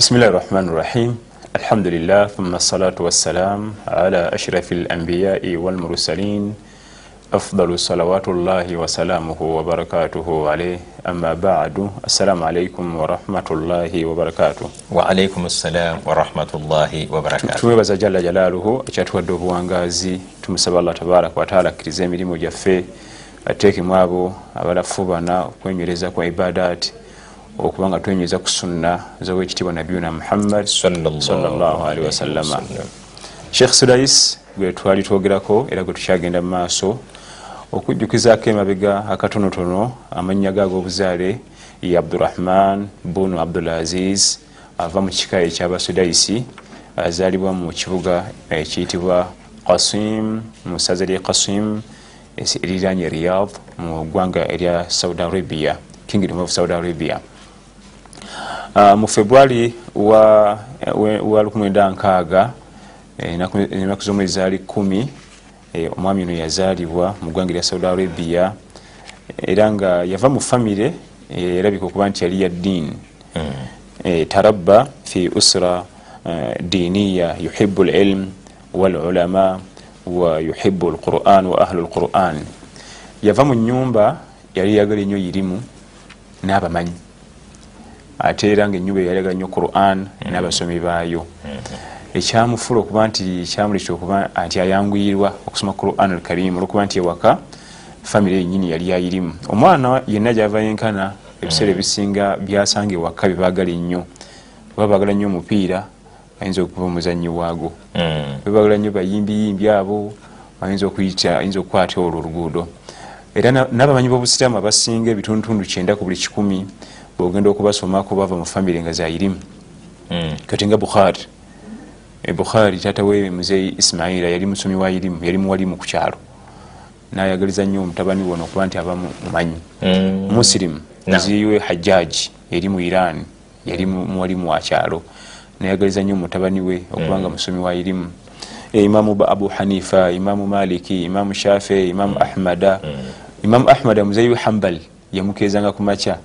bismillahi rahmani rahim alhamdulillah thumma salatu wassalam ala ashrafi lambiyai walmursalin afdalu salawatullahi wasalamuhu wabarakatuhu alaih ama badu. Assalamu alaikum warahmatullahi wabarakatuh waalaikum ssalam warahmatullahi wabarakatuh tuwebaza jalla jalaluhu ekyatuwadde obuwangazi tumusaba allah tabaraka wataala akkiriza emirimu gyaffe ateekemu abo abalafu bana okwenywereza kwa ibadaati. Okuba nga twenywereza ku sunna zowekitiibwa nabiyuna muhammad salllahalihi wasallama sheekh sudais gwe twali twogerako era gwe tukyagenda mu maaso okujjukizaako emabega akatonotono amannya ge ag'obuzaale ye abdurahman bunu abdulaziz ava mu kika ekyabasudaisi azaalibwa mu kibuga ekiyitibwa qasim mu ssaza lye qasim eriranye riyad mu ggwanga erya saudi arabia kingdom of saudi arabia mu februari wa, wa 16 enaku zomwezi zaali 1 eh, omwami ono yazaalibwa mu ggwanga erya saudi arabia era nga yava mu famire erabika okuba nti yali ya ddiini mm. eh, tarabba fi usra uh, diniya yuhibu lilm walulama wa yuhibu lquran wa ahlu lquran yava mu nyumba yali yagala ennyo irimu n'abamanyi ate era nga enyumba eyayagala nnyo quran n'abasomi baayo. Ekyamufula okuba nti kyamulekera okuba nti ayanguyirwa okusoma quran alkarim olwokuba nti ewaka famire yenyini yali ayirimu. Omwana yenna gyava yenkana ebiseera ebisinga byasanga ewaka bebagala ennyo. Oba bagala nnyo omupiira ayinza okuba omuzanyi waago. Bebagala nnyo bayimbiyimbi abo ayinza okuyita ayinza okukwata olwo oluguudo. Era n'abamanyi b'obusiraamu abasinga ebitundutundu kyenda ku buli kikumi bwogenda okubasomako bava mu famire nga zayirimu kati nga bukhari. Bukhari tata we muzeyi ismaila yali musomi wa irimu yali muwalimu ku kyalo. Nayagaliza nnyo omutabani wona okuba nti aba mumanyi. Musilimu muziyiwe hajjaji eri mu iran yali muwalimu wa kyalo. Nayagaliza nnyo omutabani we okuba nga musomi wa irimu imamu abu hanifa imamu maliki imamu shafi imamu ahmada. Imamu ahmada muzeyiwe hambal yamukezanga ku makya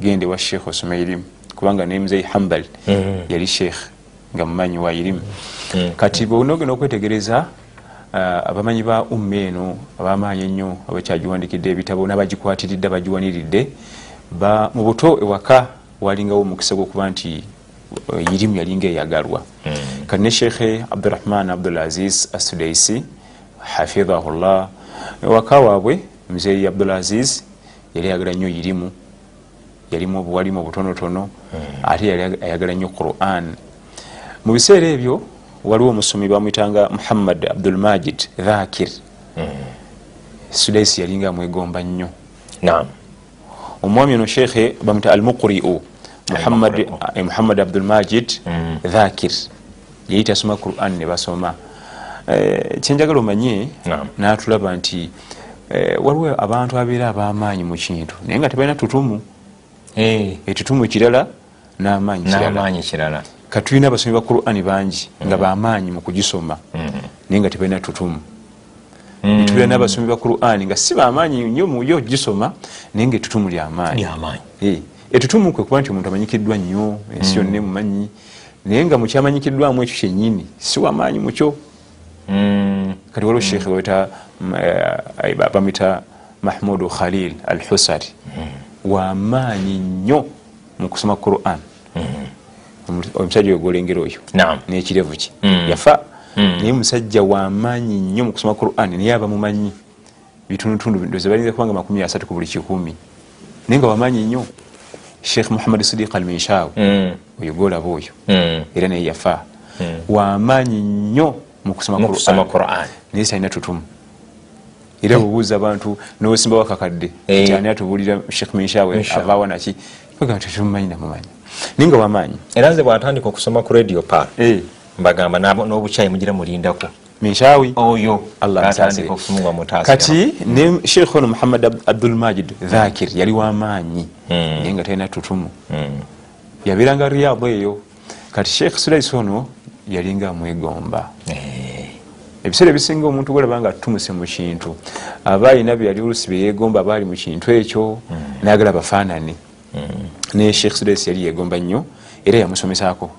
gende wa sheekh osome irimu kubanga naye muzeyi hambal yali sheekh nga mumanyi wa irimu kati bwonogenda okwetegereza abamanyi ba umma eno abamaanyi ennyo abakyagiwandikidde ebitabo n'abagikwatiridde abagiwaniridde mu buto ewaka walingawo omukisa gwokuba nti irimu yalinga eyagalwa kati ne sheekhe abdurahman abdulaziz asudaisi hafidhahullah ewaka waabwe muzeyi abdulaziz yali ayagala nnyo irimu yalimu obuwalimu obutonotono ate yali ayagala nnyo quran. Mu biseera ebyo waliwo omusomi bamwitanga muhammad abdulmajid dhakir. Sudaisi yalinga amwegomba nnyo. Omwami ono sheekhe bamwita almuqriu muhammad abdulmajid dhakir. Yayita asoma quran ne basoma. Kyenjagala omanye natulaba nti waliwo abantu abeera abamaanyi mu kintu naye nga tebalina tutumu ekitumu kirala. N'amaanyi kirala. Katulina abasomi ba qurani bangi nga bamaanyi mu kugisoma naye nga tebalina tutumu. Tulina n'abasomi ba qurani nga si bamaanyi nnyo muyo okugisoma naye nga etutumu lyamaanyi etutumu kwe kuba nti omuntu amanyikiddwa nnyo ensi yonna emumanyi. Naye nga mukyamanyikiddwamu ekyo kyennyini si wamaanyi mukyo kati waliwo sheekhe bamwita mahmudu khalil al husari wamaanyi nnyo mu kusoma quran. Omusajja oyo golengera oyo. Nekirevu ki? Yafa. Naye musajja wamaanyi nnyo mu kusoma quran naye aba mumanyi bitundutundu ndoze balinza kubanga makumi asatu ku buli kikumi. Naye nga wamaanyi nnyo sheekh muhammad sidiq al minshawe oyo golaba oyo. Era naye yafa. Wamaanyi nnyo mu kusoma quran. Naye talina tutumu era bubuuza abantu nowesimba wakakadde. Nti ani atubulira sheekh minshawe? Avaawa naki? Bagamba tetumumanyi namumanyi. Naye nga wamaanyi era nze bwatandika okusoma ku radio pa mbagamba n'obukyayi mugira mulindako. Minshawi oyo kati ne sheekh ono muhammad abdulmajid dhakir yali wamaanyi naye nga talina tutumu. Yabeeranga riyadu eyo. Kati sheekh sulaisi ono yalinga amwegomba ebiseera ebisinga omuntu gwalaba nga atumuse mu kintu aba alina byali olusi byeyegomba abaali mu kintu ekyo nagala bafaanane. Ne sheekh sudes yali yegomba nnyo era yamusomesaako.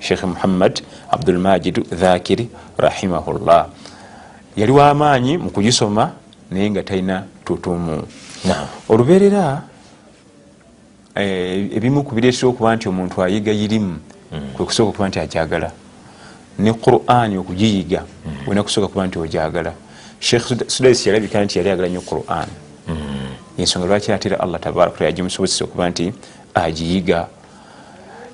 Sheikh muhammad abdulmajid dhakiri rahimahullah. Yali wamaanyi mu kugisoma naye nga talina tutumu olubeerera eh, ebimu ku bireetera okuba nti omuntu ayiga irimu kwe kusooka okuba nti agyagala ne qurani okugiyiga olina kusooka kuba nti ogyagala sheikh Sud- sudais yalabika nti yali agala nnyo quran. Ensonga lwaki atera allah tabaraka yagimusobozesa okuba nti agiyiga?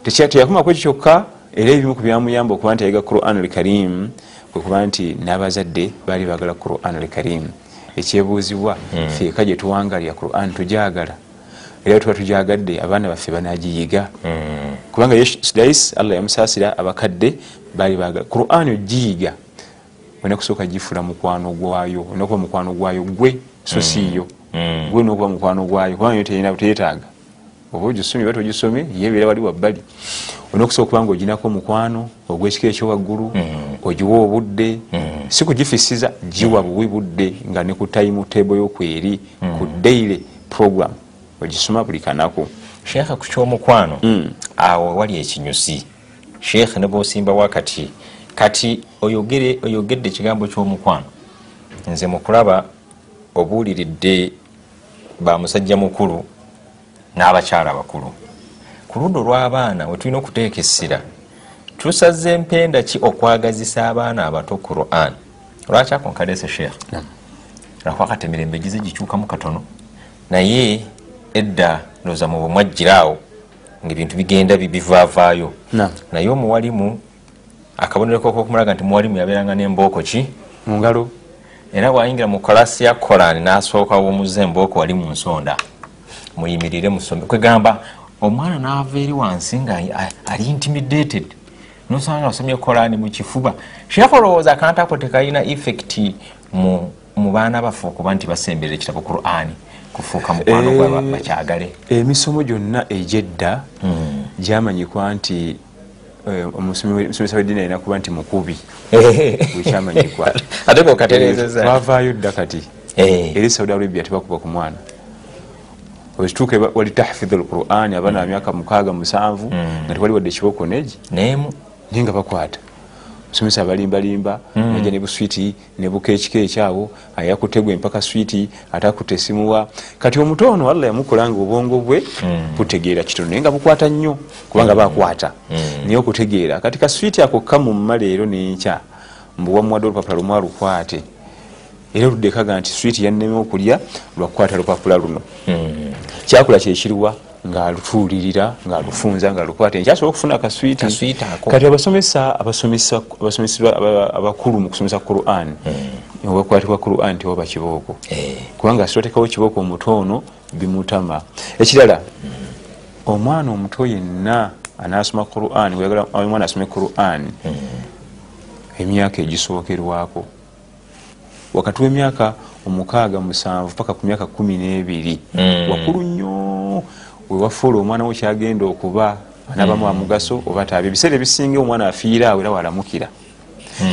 Teyakomaku ekyo kyokka era ebimu ku byamuyamba okuba nti ayiga quran al karim kwekuba nti n'abazadde baali bagala quran al karim. Ekyebuuzibwa feeka gye tuwangalya quran tujagala era tuba tujagadde abaana baffe banagiyiga kubanga ye sudais allah yamusaasira abakadde baali bagala quran ogiyiga olina kusooka gifula mukwano gwayo olina kuba mukwano gwayo gwe so siiyo gwe nokuba mukwano gwayo kubanga teyetaaga oba ogisomye oba togisomye yebeera wali wabbali. Olina okusooka okuba nga oginako omukwano ogwekika ekyowaggulu ogiwa obudde. Si kugifisiza giwa buwi budde nga ne ku time table yokweri ku daily program ogisoma buli kanaku. Sheekha ku kyomukwano Mm. awo wali ekinyusi. Sheekha ne bwosimbawo kati kati oyogere oyogedde ekigambo kyomukwano. Nze mukulaba obuuliridde bamusajja mukulu n'abakyala abakulu ku ludda olw'abaana we tulina okuteeka essira tusaze empenda ki okwagazisa abaana abato quran? Lwaki ako nkaleese sheekha lwakwakati emirembe gize gikyukamu katono? Naye edda ndowooza mu bwemwajjiraawo ngaebintu bigenda bi- bivaavaayo. Naye omuwalimu akabonero kokumulaga nti muwalimu yabeeranga n'embooko ki? Mungalo era bwayingira mu kolasi ya koran n'asooka womuza embooko wali mu nsonda. Muyimirire musome. Kwegamba omwana naava eri wansi nga ali intimidated. Nosanga nga asomye koran mu kifuba. Sheekh olowooza akantu ako tekalina effect mu baana baffe okuba nti basemberera ekitabo quran kufuuka mukwano Eh, gwa bakyagale. Emisomo gyonna egyedda gyamanyikwa nti eh, omusomesa w'eddiini alina kuba nti mukubi. Bwekyamanyikwa ate kokaterezeza twavaayo dda kati. Eh. eri saudi arabia tebakuba ku mwana. Wekituuka wali tahfidhu lquran abaana ba myaka mukaaga musanvu nga tewali wadde kiboko negi. Neemu naye nga bakwata musomesa abalimbalimba naja ne buswiti ne bukeekikeeki awo ayakutegwa empaka switi ate akutta esimuwa kati omuto ono allah yamukola nga obwongo bwe butegeera kitono naye nga bukwata nnyo kubanga bakwata. Naye okutegeera kati kaswiti ako kamumma leero nenkya mbuwamuwadde olupapula lumu alukwate. Era oludde kaga nti switi yannema okulya lwakukwata lupapula luno. Kyakula kyekiriwa ngaalutuulirira ngaalufunza ngaalukwata nkyasobola okufuna akaswiti Kaswiti ako. kati abasomesa abasomesa abakulu mu kusomesa quran obakwatibwa quran tewaba kibooko. Eh. kubanga sitotekawo kibooko omuto ono bimutama. Ekirala omwana omuto yenna anasoma quran weyagala omwana asome quran emyaka egisookerwako. Wakati w'emyaka omukaaga musanvu paka ku myaka kumi n'ebiri wakulu nnyo wewafuula omwana wo kyagenda okuba anabamu amugaso oba taaba ebiseera ebisinga omwana afiira awo era walamukira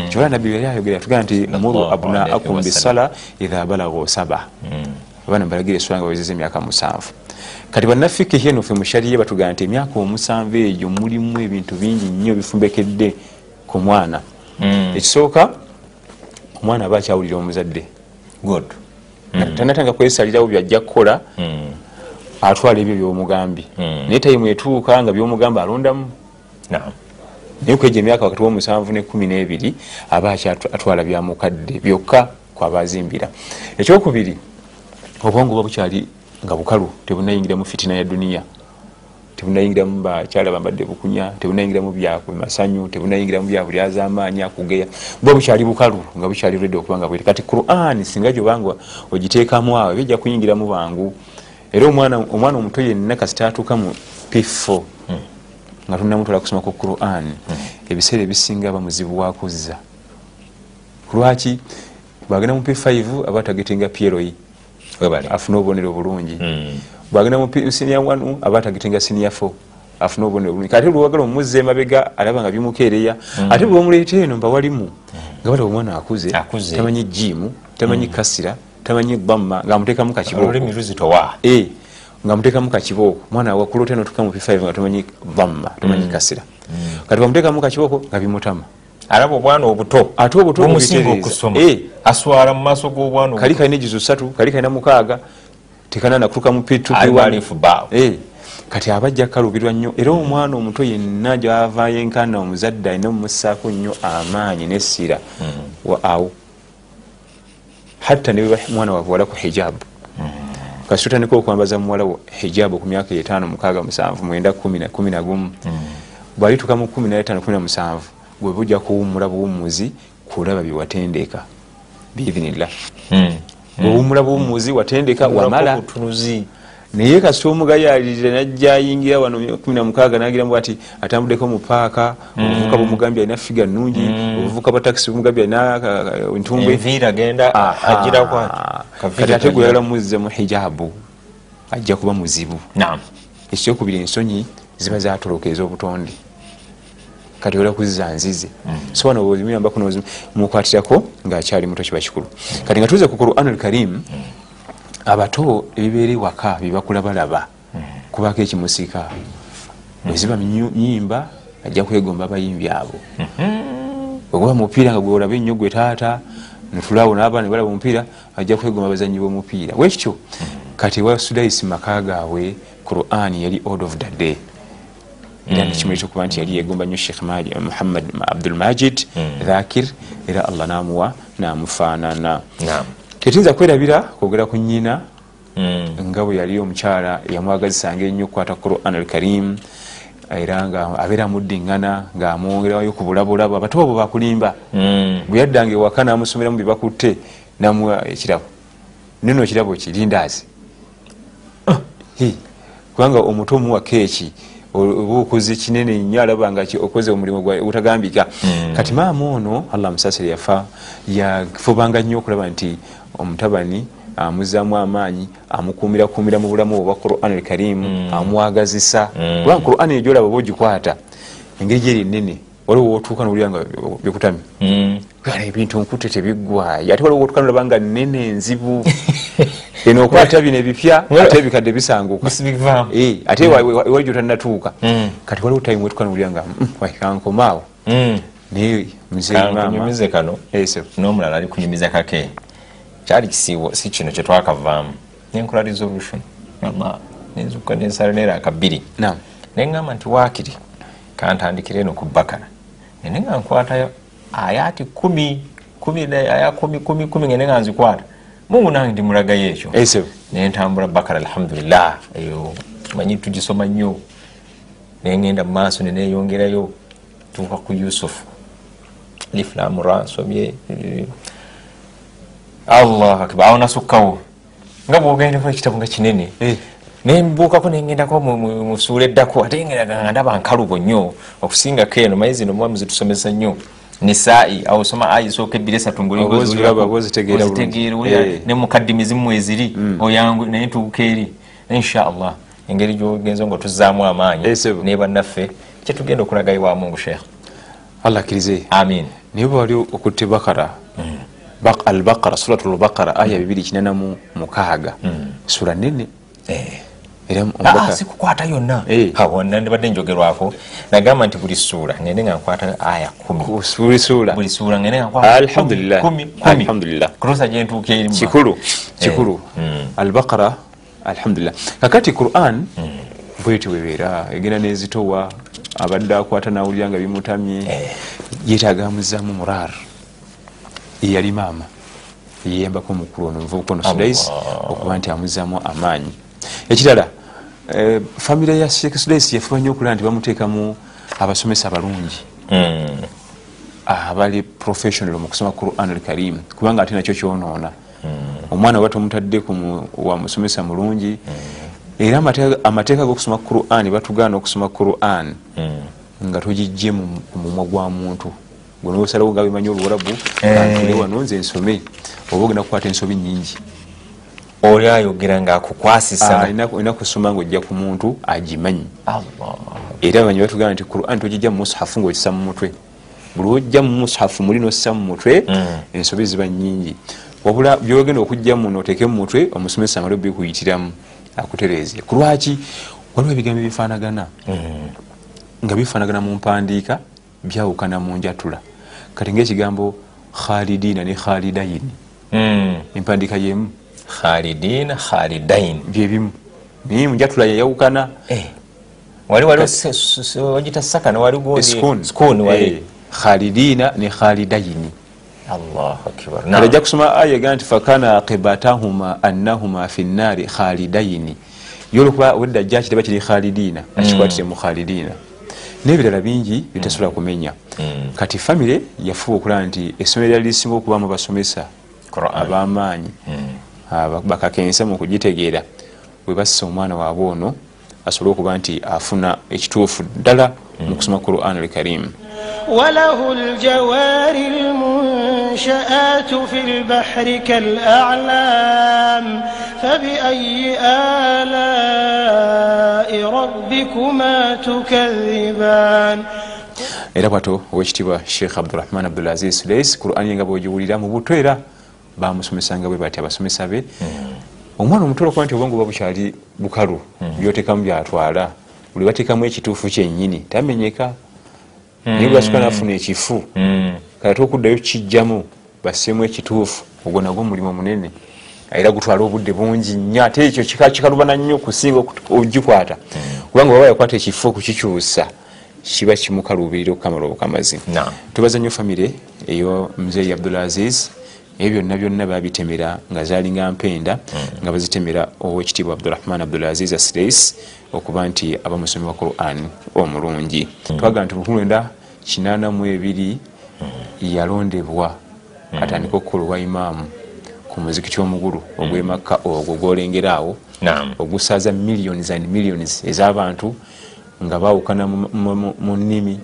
kyola nabbi yali ayogera yatugamba nti muru abnaakum alayhi bisala idha balagu saba. Abaana mbalagira eswala nga bawezeza emyaka musanvu. Kati bannafikihi eno fe mushariye batugamba nti emyaka omusanvu egyo mulimu ebintu bingi nnyo bifumbekedde ku mwana. Ekisooka omwana aba akyawulira omuzadde. Tanatanga kwesalirawo byajja kukola atwala ebyo byomugambye Mm. naye tayimu etuuka nga byomugamba alondamu naye kweja emyaka wakati womusanvu ne kumi n'ebiri aba akyatwala byamukadde byokka kwabazimbira ekyokubiri obwongo buba bukyali nga bukalu tebunayingiramu fitina ya duniya tebunayingiramu bakyala bambadde bukunya tebunayingiramu byamasanyu tebunayingiramu bya buli azamaanyi akugeya. Buba bukyali bukalu nga bukyali redde okuba nga bwete kati quran singa gyobanga ogiteekamu awo ebijja kuyingiramu bangu era omwana omuto yenna kasita atuuka mu p4 nga tunamutwala kusoma ku quran. Ebiseera ebisinga bamuzibu wakuzza lwaki? Bwagenda mu p5 aba tagetenga ploe webale afune obubonero bulungi Mm. bwagenda mu sinia 1 aba tagetenga sinia 4 afune obubonero bulungi kati lwagala omuzza emabega alaba nga bimukeereya. Ate bwebamuleeta eno mbawalimu nga balaba omwana akuze tamanyi jimu tamanyi kasira tamanyi bamma nga amuteekamu kakibo. Olulimi luzitowa. Eh, nga muteekamu kakibooko mwana wakulu otya notuka mu p5 nga tomanyi dhamma tomanyi kasira. Kati wamuteekamu kakibooko nga bimutama. Alaba obwana obuto. Ate obuto bumusinga bubitereeza. okusoma. Eh. aswala mu maaso g'obwana kali kalina egizo satu kali kalina mukaaga tekana nakutuka mu pitu Ali mwalifu baawo. Eh, kati abajja kalubirwa nnyo era omwana omuto yenna gyavayo enkana omuzadde alina omumussaako nnyo amaanyi nessira wa- awo hatta ne bwe mwana wavuwala ku hijabu kasi tutandika okwambaza muwala wo hijabu ku myaka etaano mukaaga musanvu mwenda kumi na- kumi na gumu. Bwalituka mu kumi naetaano kumi na musanvu gwe bujja kuwumula buwumuzi kulaba byewatendeka biidhinillah. Mm. bwewumula buwumuzi watendeka wamala. Naye kasita omugayalirira najja ayingira wano kumi na mukaaga nagiramu ati atambuddeko mu paaka obuvuka bumugambye alina figa nungi obuvuka bwa takisi bumugambye alina ka- ka- entumbwe enviiri agenda Aha. agira kwati kati ate gwe yagala muzze mu hijabu ajja kuba muzibu ekyokubiri ensonyi ziba zatoloka ez'obutonde kati ola kuzza nzize so wano ozimuyambako mukwatirako ngaakyali muto kiba kikulu kati nga tuze ku quran al karim abato ebibeera ewaka byebakulabalaba kubako ekimusika. Bweziba nyu- nyimba ajja kwegomba abayimbi abo. Oguba mupiira nga gwolaba ennyo gwe taata netulawo n'abaana nebalaba omupiira ajja kwegomba abazanyi b'omupiira wekityo kati wa sudaisi maka gaabwe quran yali order of the day. Era nekimuli kyokuba nti yali yegomba nnyo sheikh muhammad abdulmajid dhakir era allah namuwa namufaanana nam tetuyinza kwerabira kwogera ku nnyina Mm. nga bwe yali omukyala yamwagazisanga ennyo okukwata quran al karim era nga abeera muddiŋŋana ng'amwongerayo ku bulabulabu abato abo bakulimba Mm. bwe yaddanga ewaka namusomeramu bye bakutte namuwa ekirabo. Nino ekirabo kirindaazi Hi, kubanga omuto omuwa keeki oba okoze kinene nnyo alaba nga okoze omulimu ogutagambika. Kati maama ono allah musasire yafa yafubanga nnyo okulaba nti omutabani amuzaamu amaanyi amukuumirakuumira mu bulamu obwa quran al karimu amwagazisa. Kubanga quran eyo gyolaba oba ogikwata engeri gyeri enene waliwo wotuuka nowulira nga bikutamye Mm. Ebintu nkute tebiggwayo ate waliwo wotuuka nolaba nga nene enzibu eno okwata bino ebipya ate ebikadde bisanguka. Eh, ate ewali gyotanatuuka Mm. kati waliwo time wetuka nowulira nga "Mm, kankomaawo. Mm. naye muzei maama. Kankunyumize kano. Eso. n'omulala ali kunyumiza kake kyali kisiibo si kino kyetwakavaamu nenkola resolution. Ama nenzuka nensala neera akabiri neŋŋamba nti waakiri kantandikire eno ku bakara nene nga nkwatayo ayaati kumi kumi aya kumi kumi kumi ngene nga nzikwata. Mungu nange ndimulagayo ekyo nentambula bakara alhamdulillah. Eyo manyi tugisoma nnyo. Neŋŋenda mu maaso neneyongerayo tuuka ku yusufu. Liflamura nsomye allah akbar. Awo nasukkawo nga bwogendeko ekitabu nga kinene Eh. nembuukako nengendako mu- mu- mu suula eddako ate ngendaga nga ndaba nkalubo nnyo. Okusingako eno maye zino mwami zitusomesa nnyo nisai awo soma ayi esooka ebbiri esatu Oba oziraba, oba ozitegeera bulungi. Eh. ne mukaddimi zimu eziri oyangu naye tuuka eri. Inshaallah engeri gyogenza nga tuzaamu amaanyi Eh, ne bannaffe kyetugenda okulagayo wa mungu sheekh allah akkirize amin. Naye bwe wali okutte bakara Bak- al bakara surat lbakara aya bibiri kinana mu mukaaga. Sura nene Eh. Ah, omubaka sikukwata yonna. Eh. wonna ndibadde njogerwako. Nagamba nti buli suula ngende nga nkwata aya kumi. Buli suula buli suula ngende nga Alhamdulillah. kutuusa gyentuuka erimu kikulu kikulu. Mm. albakara alhamdulillah. Kakati quran bweti webeera egenda nezitowa abadde akwata nawulira nga bimutamye. Yetaaga amuzaamu murar yeyali maama. Yeyambako mukulu ono muvubuka ono sudais okuba nti amuzaamu amaanyi. Ekirala eh, famire ya sheikh sudais yafuba nnyo okulaba nti bamuteekamu abasomesa abalungi. Mm. abali professional mu kusoma quran al karim kubanga ate nakyo kyonoona omwana oba tomutadde ku mu- wa musomesa mulungi era amateeka- g'okusoma quran batugaana okusoma quran nga togijje mu mu mumwa gwa muntu gwenosalawo nga bimanyi oluwarabu Eh. kantule wano nze nsome. Oba ogenda kukwata ensobi nyingi oli ayogera ngaakukwasisa olina kusoma ngaojja ku muntu agimanyi. Era abanyi batugamba nti quran togijja mu mushafu ngaokisa mu mutwe. Buli wojja mu mushafu muli nossa mu mutwe Mm. ensobi ziba nyingi wabula byogenda okujja mu noteeke mu mutwe omusomesa amale bikuyitiramu akutereeze. Ku lwaki? Waliwo ebigambo ebifaanagana. Nga bifaanagana mu mpandiika byawukana mu njatula kati ngaekigambo khalidiina ne khalidayini empandiika yemu. Khalidina khalidain. Byebimu naye mu njatula yayawukana wali wali wagita sakana wali skun. Wali. Khalidiina ne akbar. Kale ajja kusoma aya ega nti fakana aqibatahuma annahuma fi nnaari khalidayini yolwokuba wedda jja kitaba kiri khalidiina akikwatire mu khalidina n'ebirala bingi bitasobola kumenya kati famire yafuba okulaba nti essomero lyali lisinga okubamu basomesa ab'amaanyi bakakensa mu kugitegeera bwe bassa omwana waabwe ono asobole okuba nti afuna ekituufu ddala mu kusoma quran alkarimu وله الجوار المنشآت في البحر كالأعلام فبأي آلاء ربكما تكذبان era bwato owekitiibwa sheekh abdurahman abdulaziz suleis quran ye nga bwegiwulira mu buto era bamusomesanga bwe bati abasomesa be omwana omutolo okuba nti obwongo buba bukyali bukalu byoteekamu byatwala buli bateekamu ekituufu kyennyini tamenyeka naye bwasuka nafuna ekifu kati okuddayo kijjamu basseemu ekituufu ogwo nagwo omulimu munene era gutwala obudde bungi nnyo ate ekyo kikalubana nnyo okusinga ogikwata. Kubanga baba yakwata ekifo okukikyusa kiba kimukaluubirira okukamala obukamazi tubaza nnyo famire eyo muzeeyi abdulaziz ebyo byonna byonna babitemera nga zalinga mpenda nga bazitemera owekitiibwa abdurahman abdulaziz asireis okuba nti aba musomi wa quran omulungi. Twaga nti mutulwenda kinana mu ebiri yalondebwa atandika okukola owa imaamu ku muzikiti omugulu ogwemakka ogwo gwolengera awo ogusaza millions and millions ez'abantu nga bawukana mu nnimi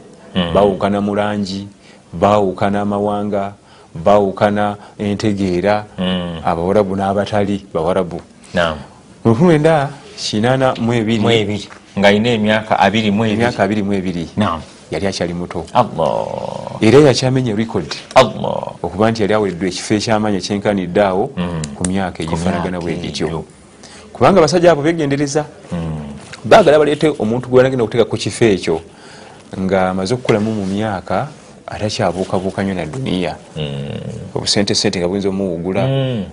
bawukana mu langi bawukana amawanga bawukana entegeera. Abawarabu n'abatali bawarabu. Mu 1982 nga alina emyaka 22 yali akyali muto. Era yakyamenya Allah. Okuba nti yali aweddwa ekifo ekyamanyi ekyenkanidde awo ku myaka egifanagana bwe gityo. kubanga abasajja abo begendereza baagala baleete omuntu gwe banagenda okuteeka ku kifo ekyo nga amaze okukulamu mu myaka atakyabuukabuuka nnyo na duniya. Obusente sente nga buyinza omuwugula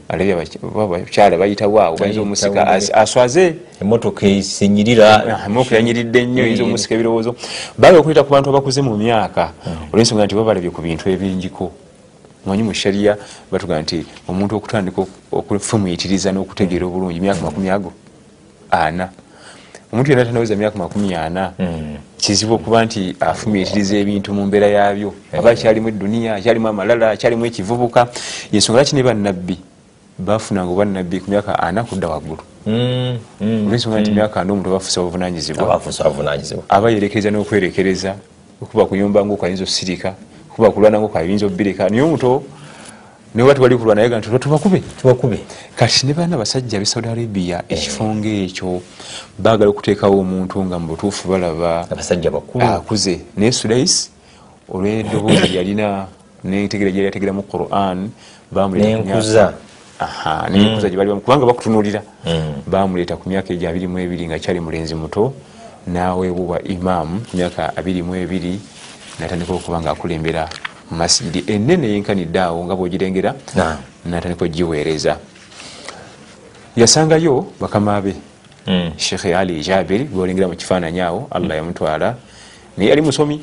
abakyala bayitawo awo bayinza omusika aswaze. Emotoka esinyirira. Emotoka yanyiridde nnyo yinza omusika ebirowoozo. Baagala okuleeta ku bantu abakuze mu myaka olwensonga nti babalabye ku bintu ebingiko manyi mu shariya batuga nti omuntu okutandika okufumuyitiriza n'okutegeera obulungi myaka makumi ago ana. Omuntu yena tanaweza myaka makumi ana kizibu okuba nti afumiyitiriza ebintu mu mbeera yabyo aba akyalimu eduniya akyalimu amalala akyalimu ekivubuka. Yensonga laki ne bannabbi bafunanga obwannabbi ku myaka ana kudda waggulu. Olwensonga nti myaka ana omuntu abafusa buvunanyizibwa aba yerekereza n'okwerekereza okuba kuyumba ngaoku ayinza osirika kuba kulwana ngaoku ayinza obireka naye omuto naye bati bali kulwana yega nti tubakube tubakube kati ne baana basajja be saudi arabia ekifo ngaekyo baagala okuteekawo omuntu nga mu butuufu balaba abasajja bakulu. akuze. Naye sudais olw'eddoboozi lyalina netegera gyali yategeramu quran nenkuza. Nenkuza gyebalibamu kubanga bakutunulira bamuleeta ku myaka egyo abiri mu ebiri nga kyali mulenzi muto naweebubwa imaamu ku myaka abiri mu ebiri natandika okuba nga akulembera masijidi enene yenkanidde awo nga bwogirengera natandika ogiweereza. Yasangayo bakama be. Sheikh ali jabir gwolengera mu kifaananyi awo allah yamutwala naye yali musomi.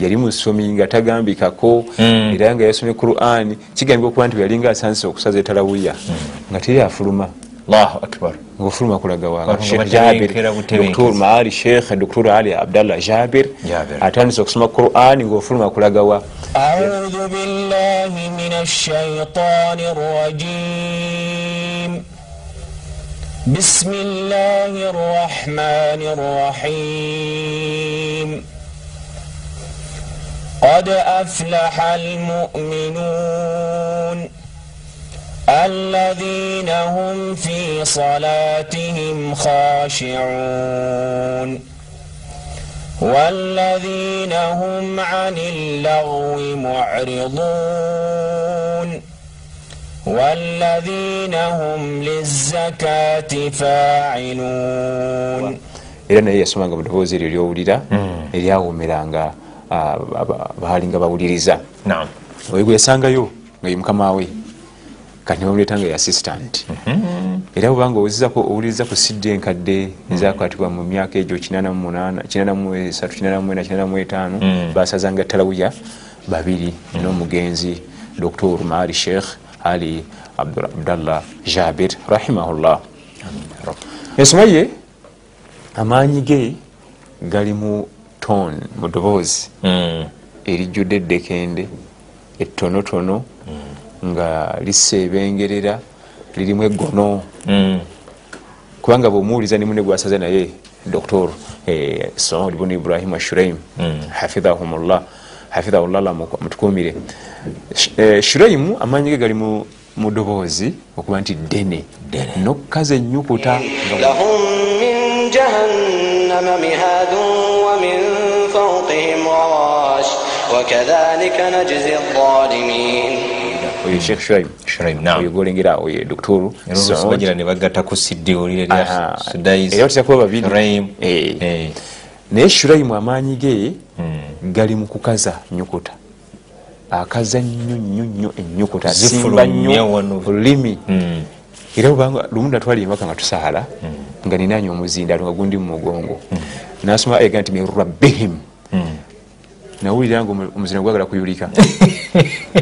Yali musomi nga tagambikako era nga yasomye quran. Kigambibwa okuba nti yalinga asanzise okusaza etalawiya nga teri afuluma. Ngaofuluma kulaga wangamaali sheikh dr ali abdallah jabir atandisa okusoma quran ngaofuluma kulagawa بسم الله الرحمن الرحيم قد أفلح المؤمنون الذين هم في صلاتهم خاشعون والذين هم عن اللغو معرضون والذين هم للزكاة فاعلون era naye yasomanga mu ddoboozi eryo eryowulira eryawumiranga ah, ba- baalinga bawuliriza naam oyo gwe yasangayo nga ye mukama we Kati nebamuleeta nga ye assistant era bwebanga owulizako owuliriza ku sidde enkadde ezakwatibwa mu myaka egyo 83 basazanga talawuya babiri n'omugenzi dr maali sheikh ali abdallah jabir rahimahullah. Ensoma ye amaanyi ge gali mu ton mu ddoboozi. Mm. erijjudde eddekende ettonotono nga liseebengerera lirimu eggono Mm. kubanga bwemuwuliza ne mune gwasaze naye doktor eh, saud bun ibrahim ashuraim hafidhahumllah hafidhahullah mutukumire Sh- eh, shuraimu amaanyi ge gali mu mu ddoboozi okuba nti ddene nokkaza ennyukuta nga لهم من جهنم مهاد ومن فوقهم غواش وكذلك نجزي الظالمين oyo sheikh shuraim Shuraim, naam. oyo golengera awo ye doktor era oluusi bagira ne bagatta ku lya Aha. Sudais, Era batera kuba babiri. Shuraim. Eh. Eh. naye shuraimu amaanyi ge gali mu kukaza nyukuta akaza nnyo nnyo nnyo ennyukuta asimba Zifulumya nnyo olulimi Mm. era bwebanga lumu natwali emaka nga tusaala nga ninanya omuzindaalo nga gundi mu mugongo nasoma ayega nti mirabbihim nawulira nga omu- omuzindalo gwagala kuyulika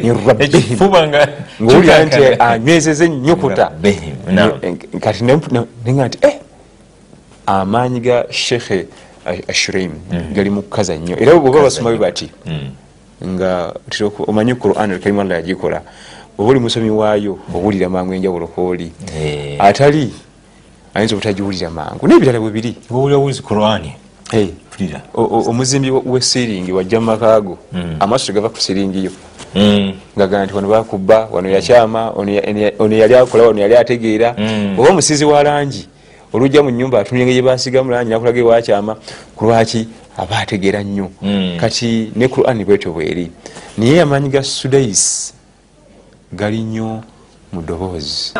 mirabbihim ekifuba nga ngaowulira nti anywezeza ennyukuta. Ne- kati ne- ne- nenga nti eh, amaanyi ga shekhe ashuraim gali mu kukaza nnyo era bwoba basoma bwe bati nga omanyi quran alkarimu allah yagikola oba oli musomi waayo owulira mangu enjawulo kooli Eh. atali ayinza obutagiwulira mangu n'ebirala bwe biri omuzimbi wesiringi wajja mumakaago amaaso tegava ku siringiyo ngaga nti wano bakuba wano yakyama ono ya- ono ya- ono yali akola wano yali ategeera. Oba omusizi wa langi olujja mu nyumba atunula engeri gyebasigamu langi nakulaga ewakyama ku lwaki aba ategeera nnyo? Kati ne quran bwetyo bweri naye amaanyi ga sudais gali nnyo mu ddoboozi